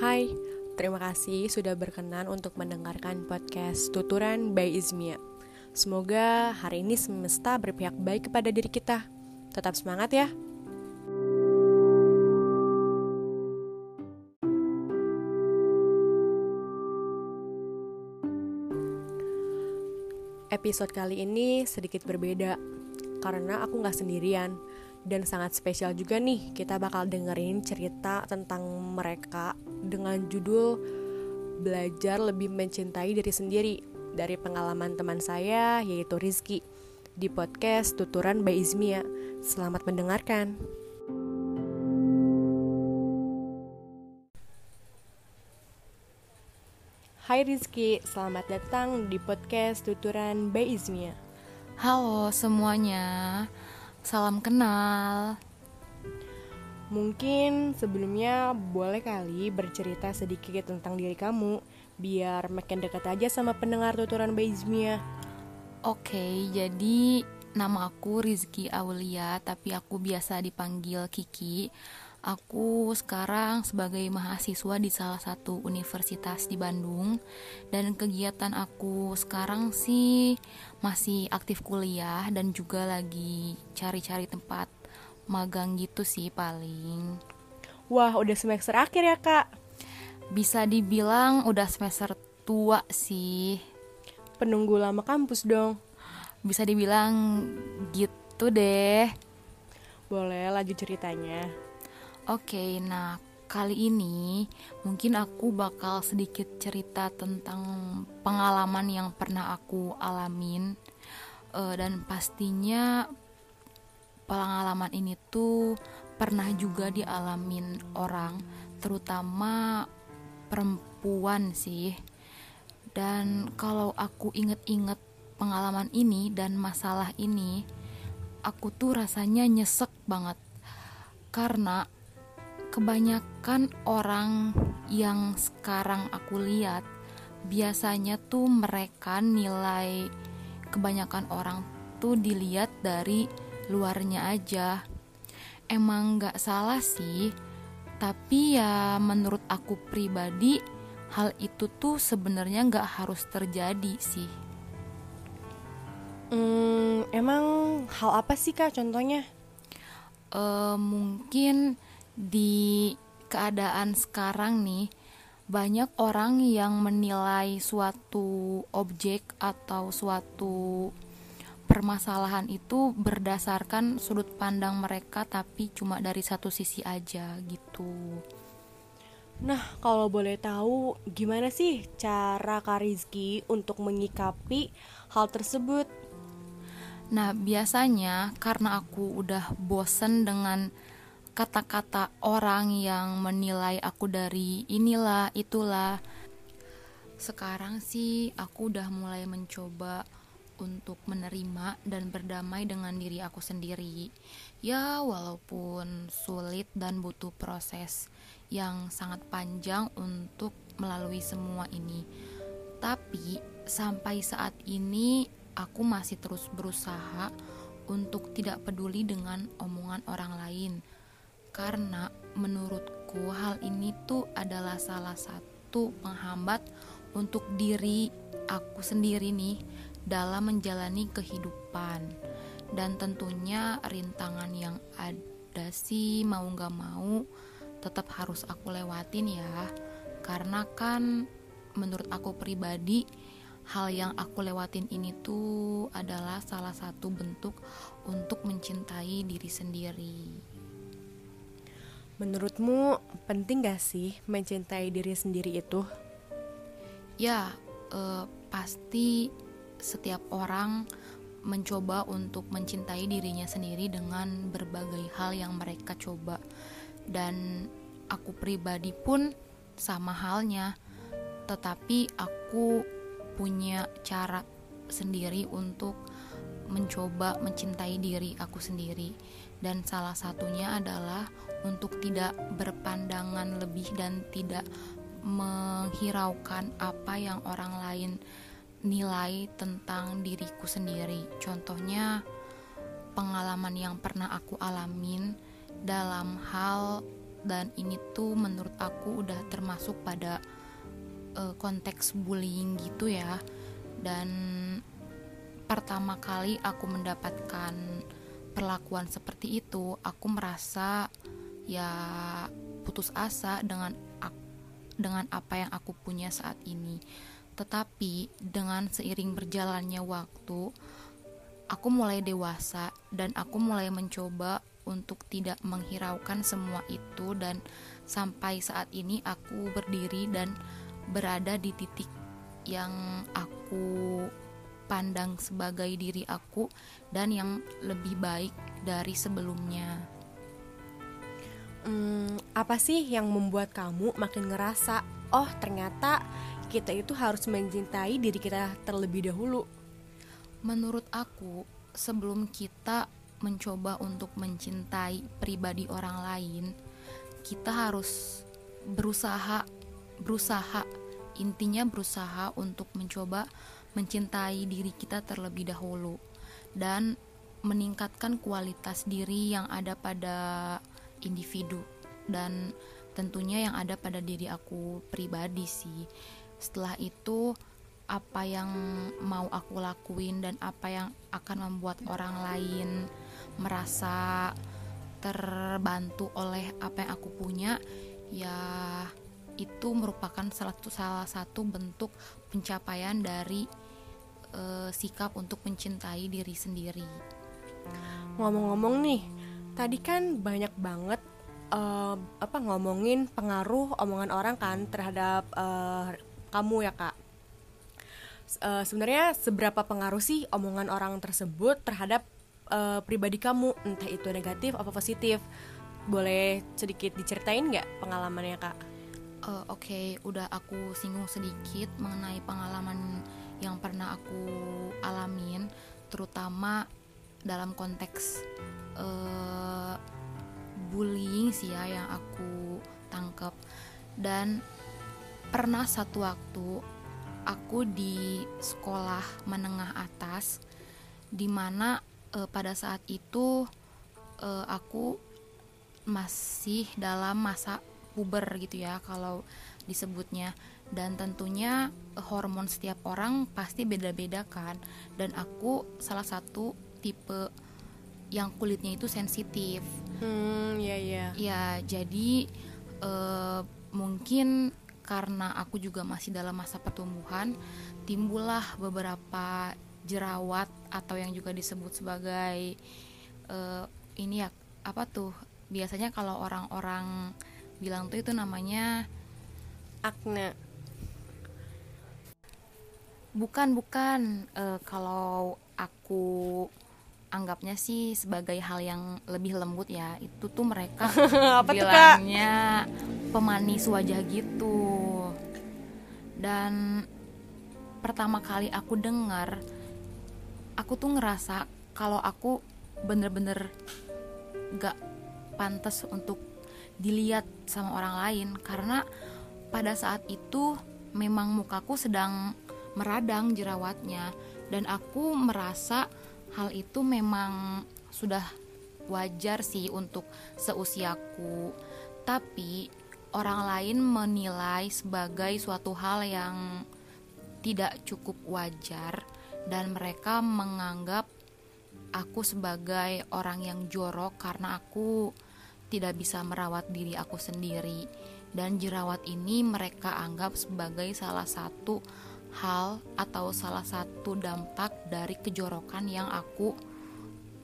Hai, terima kasih sudah berkenan untuk mendengarkan podcast Tuturan by Izmia. Semoga hari ini semesta berpihak baik kepada diri kita. Tetap semangat ya. Episode kali ini sedikit berbeda karena aku nggak sendirian dan sangat spesial juga nih kita bakal dengerin cerita tentang mereka dengan judul belajar lebih mencintai diri sendiri dari pengalaman teman saya yaitu Rizky di podcast Tuturan by Izmia. Selamat mendengarkan. Hai Rizky, selamat datang di podcast Tuturan by Izmia. Halo semuanya, salam kenal. Mungkin sebelumnya boleh kali bercerita sedikit tentang diri kamu biar makin dekat aja sama pendengar tuturan by Izmia. Oke, jadi nama aku Rizky Aulia, tapi aku biasa dipanggil Kiki. Aku sekarang sebagai mahasiswa di salah satu universitas di Bandung dan kegiatan aku sekarang sih masih aktif kuliah dan juga lagi cari-cari tempat magang gitu sih paling. Wah, udah semester akhir ya, Kak? Bisa dibilang udah semester tua sih. Penunggu lama kampus dong. Bisa dibilang gitu deh. Boleh lanjut ceritanya. Oke, nah kali ini mungkin aku bakal sedikit cerita tentang pengalaman yang pernah aku alamin uh, dan pastinya pengalaman ini tuh pernah juga dialamin orang, terutama perempuan sih. Dan kalau aku inget-inget pengalaman ini dan masalah ini, aku tuh rasanya nyesek banget karena kebanyakan orang yang sekarang aku lihat biasanya tuh mereka nilai kebanyakan orang tuh dilihat dari luarnya aja. Emang gak salah sih tapi ya menurut aku pribadi hal itu tuh sebenarnya gak harus terjadi sih. Hmm, emang hal apa sih kak contohnya? Uh, mungkin di keadaan sekarang nih banyak orang yang menilai suatu objek atau suatu permasalahan itu berdasarkan sudut pandang mereka tapi cuma dari satu sisi aja gitu. Nah, kalau boleh tahu gimana sih cara Kak Rizky untuk menyikapi hal tersebut? Nah, biasanya karena aku udah bosen dengan kata-kata orang yang menilai aku dari inilah itulah sekarang sih aku udah mulai mencoba untuk menerima dan berdamai dengan diri aku sendiri. Ya walaupun sulit dan butuh proses yang sangat panjang untuk melalui semua ini. Tapi sampai saat ini aku masih terus berusaha untuk tidak peduli dengan omongan orang lain. Karena menurutku hal ini tuh adalah salah satu penghambat untuk diri aku sendiri nih dalam menjalani kehidupan dan tentunya rintangan yang ada sih mau gak mau tetap harus aku lewatin ya karena kan menurut aku pribadi hal yang aku lewatin ini tuh adalah salah satu bentuk untuk mencintai diri sendiri. Menurutmu penting gak sih mencintai diri sendiri itu? Ya, eh, pasti setiap orang mencoba untuk mencintai dirinya sendiri dengan berbagai hal yang mereka coba. Dan aku pribadi pun sama halnya, tetapi aku punya cara sendiri untuk mencoba mencintai diri aku sendiri dan salah satunya adalah untuk tidak berpandangan lebih dan tidak menghiraukan apa yang orang lain nilai tentang diriku sendiri. Contohnya pengalaman yang pernah aku alamin dalam hal dan ini tuh menurut aku udah termasuk pada uh, konteks bullying gitu ya dan pertama kali aku mendapatkan perlakuan seperti itu aku merasa ya putus asa dengan dengan apa yang aku punya saat ini tetapi dengan seiring berjalannya waktu aku mulai dewasa dan aku mulai mencoba untuk tidak menghiraukan semua itu dan sampai saat ini aku berdiri dan berada di titik yang aku pandang sebagai diri aku dan yang lebih baik dari sebelumnya. Hmm, apa sih yang membuat kamu makin ngerasa, oh ternyata kita itu harus mencintai diri kita terlebih dahulu? Menurut aku, sebelum kita mencoba untuk mencintai pribadi orang lain, kita harus berusaha berusaha intinya berusaha untuk mencoba mencintai diri kita terlebih dahulu dan meningkatkan kualitas diri yang ada pada individu dan tentunya yang ada pada diri aku pribadi sih. Setelah itu apa yang mau aku lakuin dan apa yang akan membuat orang lain merasa terbantu oleh apa yang aku punya ya itu merupakan salah satu salah satu bentuk pencapaian dari uh, sikap untuk mencintai diri sendiri. Ngomong-ngomong nih, tadi kan banyak banget uh, apa ngomongin pengaruh omongan orang kan terhadap uh, kamu ya kak. Uh, Sebenarnya seberapa pengaruh sih omongan orang tersebut terhadap uh, pribadi kamu entah itu negatif apa positif boleh sedikit diceritain nggak pengalamannya kak? Uh, Oke, okay, udah aku singgung sedikit mengenai pengalaman yang pernah aku alamin, terutama dalam konteks uh, bullying sih ya yang aku tangkap. Dan pernah satu waktu aku di sekolah menengah atas di mana uh, pada saat itu uh, aku masih dalam masa puber gitu ya kalau disebutnya. Dan tentunya hormon setiap orang pasti beda-beda kan. Dan aku salah satu tipe yang kulitnya itu sensitif. Hmm, ya ya. Ya, jadi uh, mungkin karena aku juga masih dalam masa pertumbuhan, timbullah beberapa jerawat atau yang juga disebut sebagai uh, ini ya apa tuh biasanya kalau orang-orang bilang tuh itu namanya akne bukan bukan uh, kalau aku anggapnya sih sebagai hal yang lebih lembut ya itu tuh mereka Apa bilangnya tuh, pemanis wajah gitu. Dan pertama kali aku dengar aku tuh ngerasa kalau aku bener-bener gak pantas untuk dilihat sama orang lain. Karena pada saat itu memang mukaku sedang meradang jerawatnya dan aku merasa hal itu memang sudah wajar sih untuk seusiaku. Tapi orang lain menilai sebagai suatu hal yang tidak cukup wajar dan mereka menganggap aku sebagai orang yang jorok karena aku tidak bisa merawat diri aku sendiri. Dan jerawat ini mereka anggap sebagai salah satu hal atau salah satu dampak dari kejorokan yang aku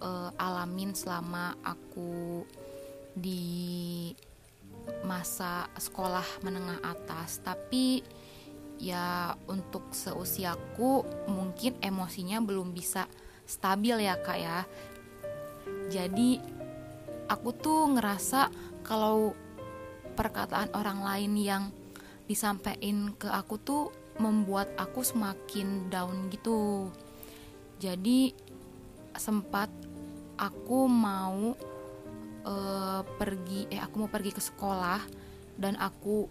uh, alamin selama aku di masa sekolah menengah atas. Tapi ya untuk seusiaku mungkin emosinya belum bisa stabil ya kak ya. Jadi aku tuh ngerasa kalau perkataan orang lain yang disampaikan ke aku tuh membuat aku semakin down gitu jadi sempat aku mau uh, pergi eh aku mau pergi ke sekolah dan aku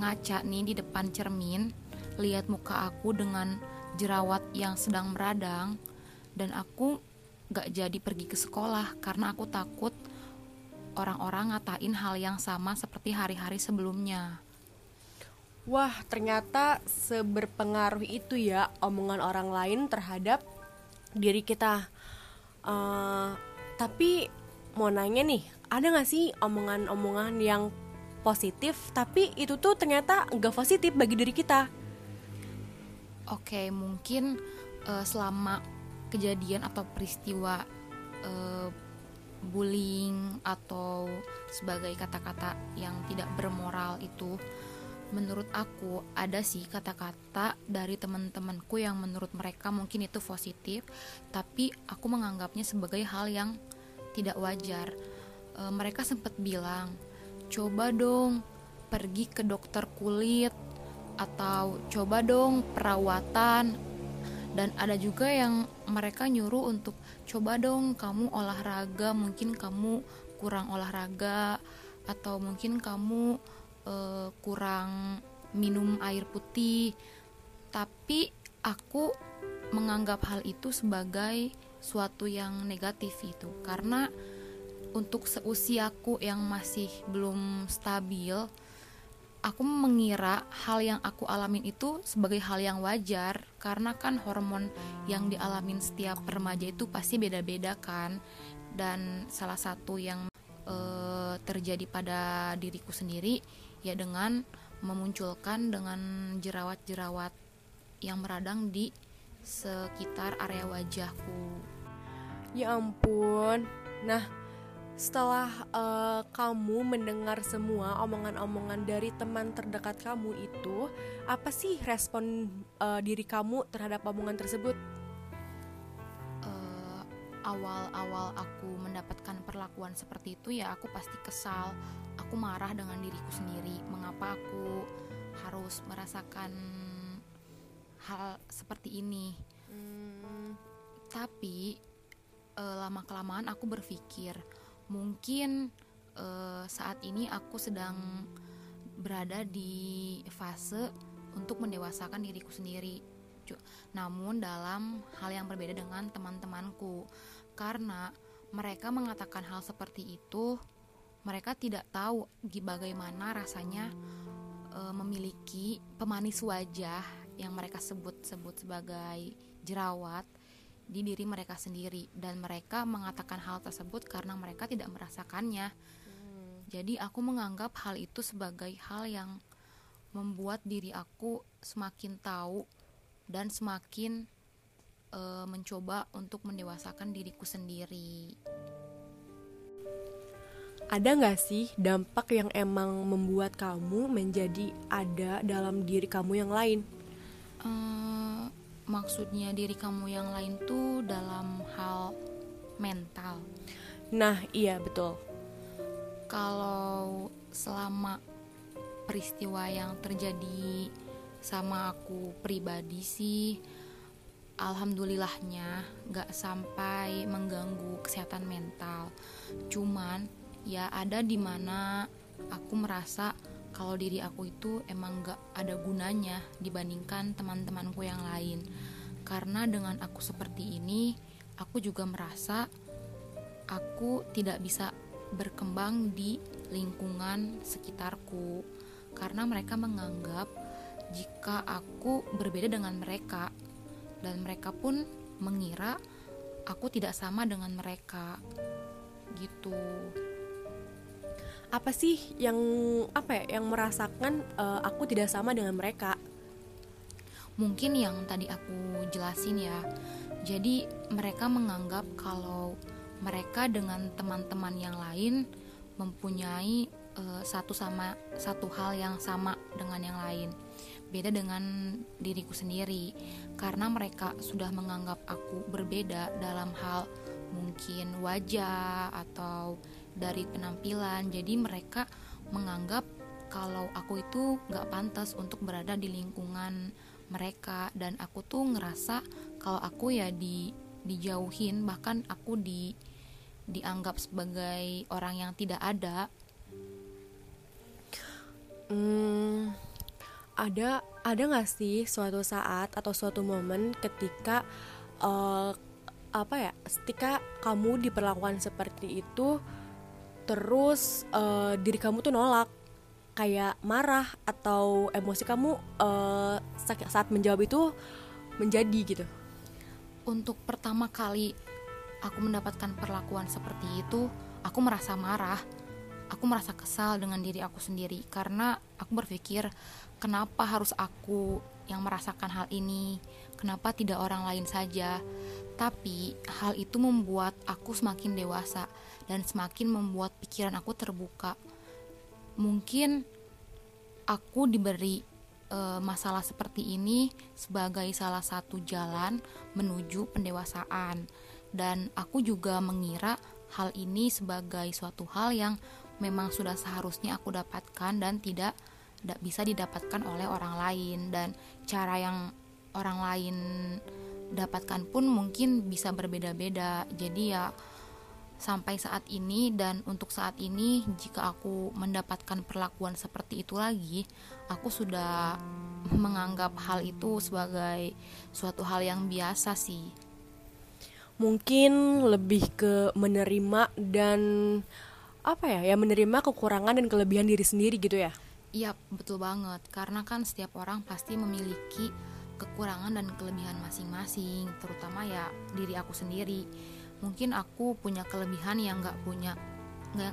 ngaca nih di depan cermin lihat muka aku dengan jerawat yang sedang meradang dan aku gak jadi pergi ke sekolah karena aku takut orang-orang ngatain hal yang sama seperti hari-hari sebelumnya. Wah, ternyata seberpengaruh itu ya omongan orang lain terhadap diri kita. Uh, tapi mau nanya nih, ada gak sih omongan-omongan yang positif, tapi itu tuh ternyata gak positif bagi diri kita? Oke, mungkin uh, selama kejadian atau peristiwa uh, bullying atau sebagai kata-kata yang tidak bermoral itu menurut aku ada sih kata-kata dari teman-temanku yang menurut mereka mungkin itu positif tapi aku menganggapnya sebagai hal yang tidak wajar. E, mereka sempat bilang coba dong pergi ke dokter kulit atau coba dong perawatan. Dan ada juga yang mereka nyuruh untuk coba dong kamu olahraga mungkin kamu kurang olahraga atau mungkin kamu uh, kurang minum air putih. Tapi aku menganggap hal itu sebagai suatu yang negatif itu. Karena untuk seusiaku yang masih belum stabil aku mengira hal yang aku alamin itu sebagai hal yang wajar. Karena kan hormon yang dialamin setiap remaja itu pasti beda-beda kan. Dan salah satu yang e, terjadi pada diriku sendiri ya dengan memunculkan dengan jerawat-jerawat yang meradang di sekitar area wajahku. Ya ampun. Nah, setelah uh, kamu mendengar semua omongan-omongan dari teman terdekat kamu itu, apa sih respon uh, diri kamu terhadap omongan tersebut? awal-awal aku mendapatkan perlakuan seperti itu ya aku pasti kesal. Aku marah dengan diriku sendiri. Mengapa aku harus merasakan hal seperti ini? Hmm. tapi e, lama kelamaan aku berpikir mungkin e, saat ini aku sedang berada di fase untuk mendewasakan diriku sendiri. Namun dalam hal yang berbeda dengan teman-temanku. Karena mereka mengatakan hal seperti itu mereka tidak tahu bagaimana rasanya e, memiliki pemanis wajah yang mereka sebut-sebut sebagai jerawat di diri mereka sendiri dan mereka mengatakan hal tersebut karena mereka tidak merasakannya. Jadi aku menganggap hal itu sebagai hal yang membuat diri aku semakin tahu dan semakin uh, mencoba untuk mendewasakan diriku sendiri. Ada nggak sih dampak yang emang membuat kamu menjadi ada dalam diri kamu yang lain? Uh, maksudnya diri kamu yang lain tuh dalam hal mental. Nah, iya betul. Kalau selama peristiwa yang terjadi sama aku pribadi sih alhamdulillahnya gak sampai mengganggu kesehatan mental. Cuman ya ada di mana aku merasa kalau diri aku itu emang gak ada gunanya dibandingkan teman-temanku yang lain. Karena dengan aku seperti ini aku juga merasa aku tidak bisa berkembang di lingkungan sekitarku. Karena mereka menganggap jika aku berbeda dengan mereka dan mereka pun mengira aku tidak sama dengan mereka. Gitu. Apa sih yang apa ya yang merasakan uh, aku tidak sama dengan mereka? Mungkin yang tadi aku jelasin ya. Jadi mereka menganggap kalau mereka dengan teman-teman yang lain mempunyai uh, satu sama satu hal yang sama dengan yang lain beda dengan diriku sendiri. Karena mereka sudah menganggap aku berbeda dalam hal mungkin wajah atau dari penampilan. Jadi mereka menganggap kalau aku itu gak pantas untuk berada di lingkungan mereka. Dan aku tuh ngerasa kalau aku ya di dijauhin bahkan aku di dianggap sebagai orang yang tidak ada. Hmm ada ada nggak sih suatu saat atau suatu momen ketika uh, apa ya ketika kamu diperlakukan seperti itu terus uh, diri kamu tuh nolak kayak marah atau emosi kamu uh, saat menjawab itu menjadi gitu? Untuk pertama kali aku mendapatkan perlakuan seperti itu aku merasa marah aku merasa kesal dengan diri aku sendiri karena aku berpikir kenapa harus aku yang merasakan hal ini? Kenapa tidak orang lain saja? Tapi hal itu membuat aku semakin dewasa dan semakin membuat pikiran aku terbuka. Mungkin aku diberi e, masalah seperti ini sebagai salah satu jalan menuju pendewasaan. Dan aku juga mengira hal ini sebagai suatu hal yang memang sudah seharusnya aku dapatkan dan tidak tidak bisa didapatkan oleh orang lain. Dan cara yang orang lain dapatkan pun mungkin bisa berbeda-beda. Jadi ya sampai saat ini dan untuk saat ini jika aku mendapatkan perlakuan seperti itu lagi aku sudah menganggap hal itu sebagai suatu hal yang biasa sih. Mungkin lebih ke menerima dan apa ya ya menerima kekurangan dan kelebihan diri sendiri gitu ya? Iya betul banget. Karena kan setiap orang pasti memiliki kekurangan dan kelebihan masing-masing terutama ya diri aku sendiri. Mungkin aku punya kelebihan yang nggak punya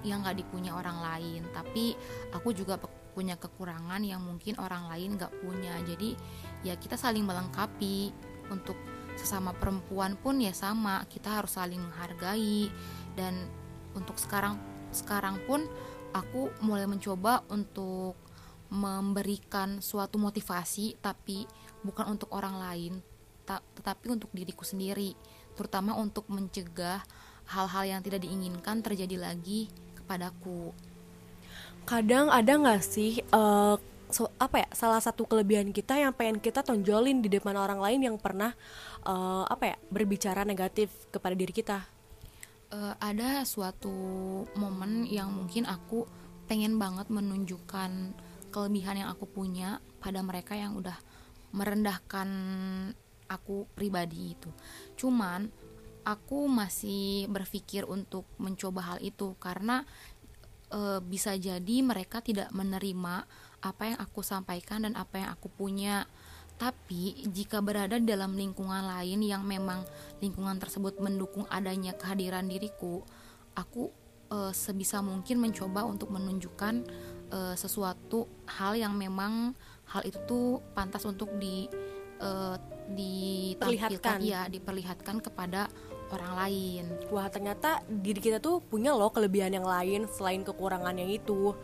yang nggak dipunya orang lain. Tapi aku juga punya kekurangan yang mungkin orang lain nggak punya. Jadi ya kita saling melengkapi. Untuk sesama perempuan pun ya sama kita harus saling menghargai. Dan untuk sekarang sekarang pun aku mulai mencoba untuk memberikan suatu motivasi tapi bukan untuk orang lain tetapi untuk diriku sendiri terutama untuk mencegah hal-hal yang tidak diinginkan terjadi lagi kepadaku. Kadang ada nggak sih uh, so, apa ya salah satu kelebihan kita yang pengen kita tonjolin di depan orang lain yang pernah uh, apa ya berbicara negatif kepada diri kita? Uh, ada suatu momen yang mungkin aku pengen banget menunjukkan kelebihan yang aku punya pada mereka yang udah merendahkan aku pribadi itu. Cuman aku masih berpikir untuk mencoba hal itu karena e, bisa jadi mereka tidak menerima apa yang aku sampaikan dan apa yang aku punya tapi jika berada dalam lingkungan lain yang memang lingkungan tersebut mendukung adanya kehadiran diriku, aku e, sebisa mungkin mencoba untuk menunjukkan e, sesuatu hal yang memang hal itu tuh pantas untuk di e, diperlihatkan ya diperlihatkan kepada orang lain. Wah ternyata diri kita tuh punya loh kelebihan yang lain selain kekurangan yang itu.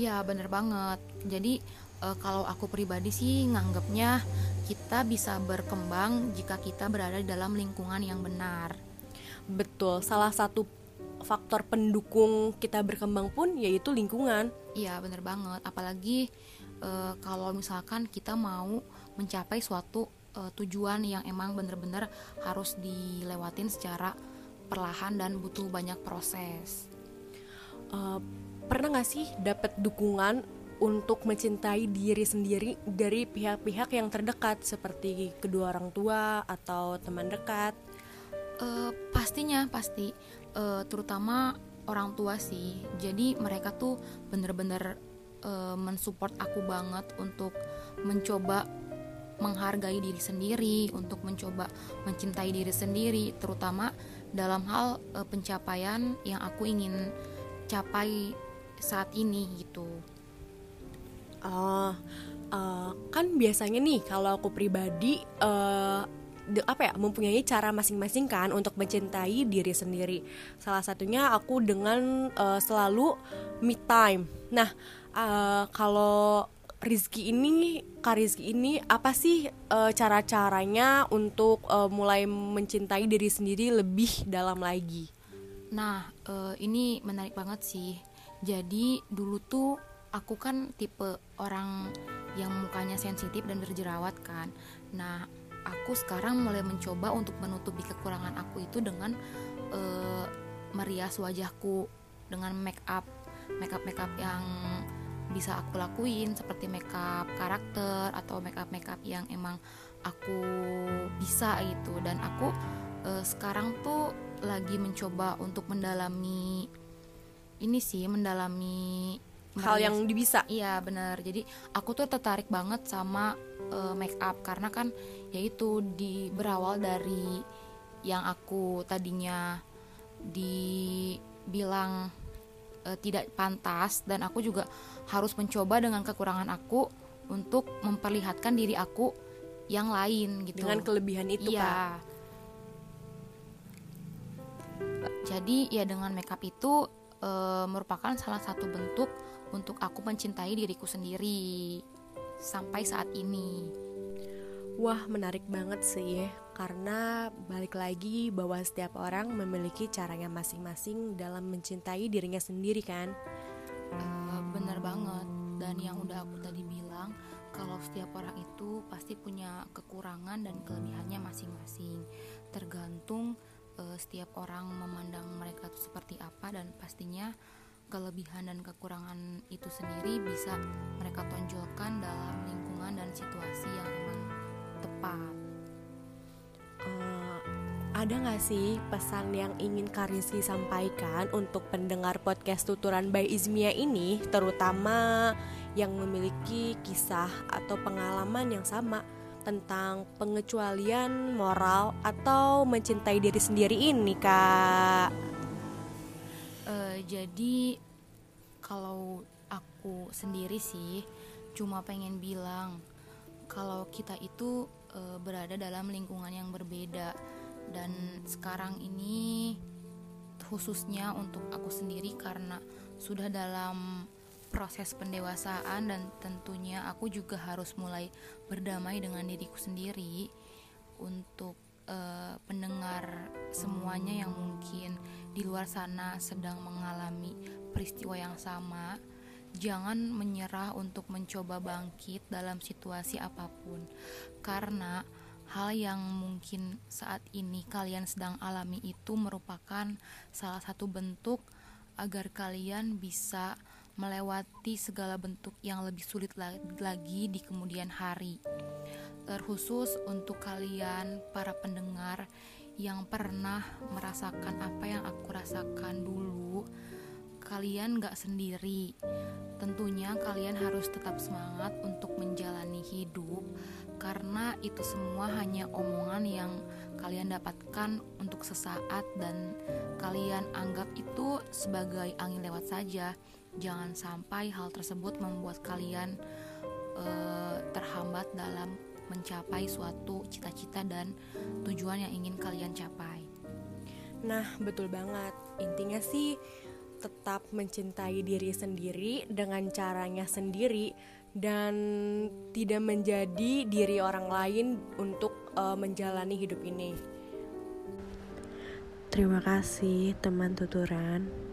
Ya bener banget. Jadi e, kalau aku pribadi sih nganggapnya kita bisa berkembang jika kita berada di dalam lingkungan yang benar. Betul. Salah satu faktor pendukung kita berkembang pun yaitu lingkungan. Iya bener banget. Apalagi e, kalau misalkan kita mau mencapai suatu uh, tujuan yang emang bener-bener harus dilewatin secara perlahan dan butuh banyak proses. Uh, pernah nggak sih dapat dukungan untuk mencintai diri sendiri dari pihak-pihak yang terdekat seperti kedua orang tua atau teman dekat? Uh, pastinya pasti, uh, terutama orang tua sih. Jadi mereka tuh bener-bener uh, mensupport aku banget untuk mencoba menghargai diri sendiri, untuk mencoba mencintai diri sendiri, terutama dalam hal e, pencapaian yang aku ingin capai saat ini gitu. Uh, uh, kan biasanya nih kalau aku pribadi uh, de, apa ya mempunyai cara masing-masing kan untuk mencintai diri sendiri. Salah satunya aku dengan uh, selalu me time. Nah, uh, kalau Rizky ini, Kak Rizky ini apa sih uh, cara-caranya untuk uh, mulai mencintai diri sendiri lebih dalam lagi? Nah, uh, ini menarik banget sih. Jadi dulu tuh aku kan tipe orang yang mukanya sensitif dan berjerawat kan. Nah, aku sekarang mulai mencoba untuk menutupi kekurangan aku itu dengan uh, merias wajahku dengan make up, make up make up yang bisa aku lakuin seperti makeup karakter atau makeup makeup yang emang aku bisa gitu dan aku uh, sekarang tuh lagi mencoba untuk mendalami ini sih mendalami hal yang bisa iya benar jadi aku tuh tertarik banget sama uh, make up karena kan yaitu di berawal dari yang aku tadinya dibilang uh, tidak pantas dan aku juga harus mencoba dengan kekurangan aku untuk memperlihatkan diri aku yang lain gitu. Dengan kelebihan itu iya. jadi ya dengan makeup itu e, merupakan salah satu bentuk untuk aku mencintai diriku sendiri sampai saat ini. Wah, menarik banget sih ya, karena balik lagi bahwa setiap orang memiliki caranya masing-masing dalam mencintai dirinya sendiri kan. Uh, bener banget, dan yang udah aku tadi bilang, kalau setiap orang itu pasti punya kekurangan dan kelebihannya masing-masing, tergantung uh, setiap orang memandang mereka itu seperti apa dan pastinya kelebihan dan kekurangan itu sendiri bisa mereka tonjolkan dalam lingkungan dan situasi yang emang tepat. Uh, ada nggak sih pesan yang ingin Kariski sampaikan untuk pendengar podcast tuturan by Izmia ini, terutama yang memiliki kisah atau pengalaman yang sama tentang pengecualian moral atau mencintai diri sendiri ini, kak? Jadi kalau aku sendiri sih cuma pengen bilang kalau kita itu e, berada dalam lingkungan yang berbeda. Dan sekarang ini khususnya untuk aku sendiri karena sudah dalam proses pendewasaan dan tentunya aku juga harus mulai berdamai dengan diriku sendiri untuk uh, pendengar semuanya yang mungkin di luar sana sedang mengalami peristiwa yang sama, jangan menyerah untuk mencoba bangkit dalam situasi apa pun, karena hal yang mungkin saat ini kalian sedang alami itu merupakan salah satu bentuk agar kalian bisa melewati segala bentuk yang lebih sulit lagi di kemudian hari. Terkhusus untuk kalian para pendengar yang pernah merasakan apa yang aku rasakan dulu kalian gak sendiri. Tentunya kalian harus tetap semangat untuk menjalani hidup karena itu semua hanya omongan yang kalian dapatkan untuk sesaat dan kalian anggap itu sebagai angin lewat saja. Jangan sampai hal tersebut membuat kalian uh, terhambat dalam mencapai suatu cita-cita dan tujuan yang ingin kalian capai. Nah, betul banget. Intinya sih tetap mencintai diri sendiri dengan caranya sendiri dan tidak menjadi diri orang lain untuk uh, menjalani hidup ini. Terima kasih teman tuturan.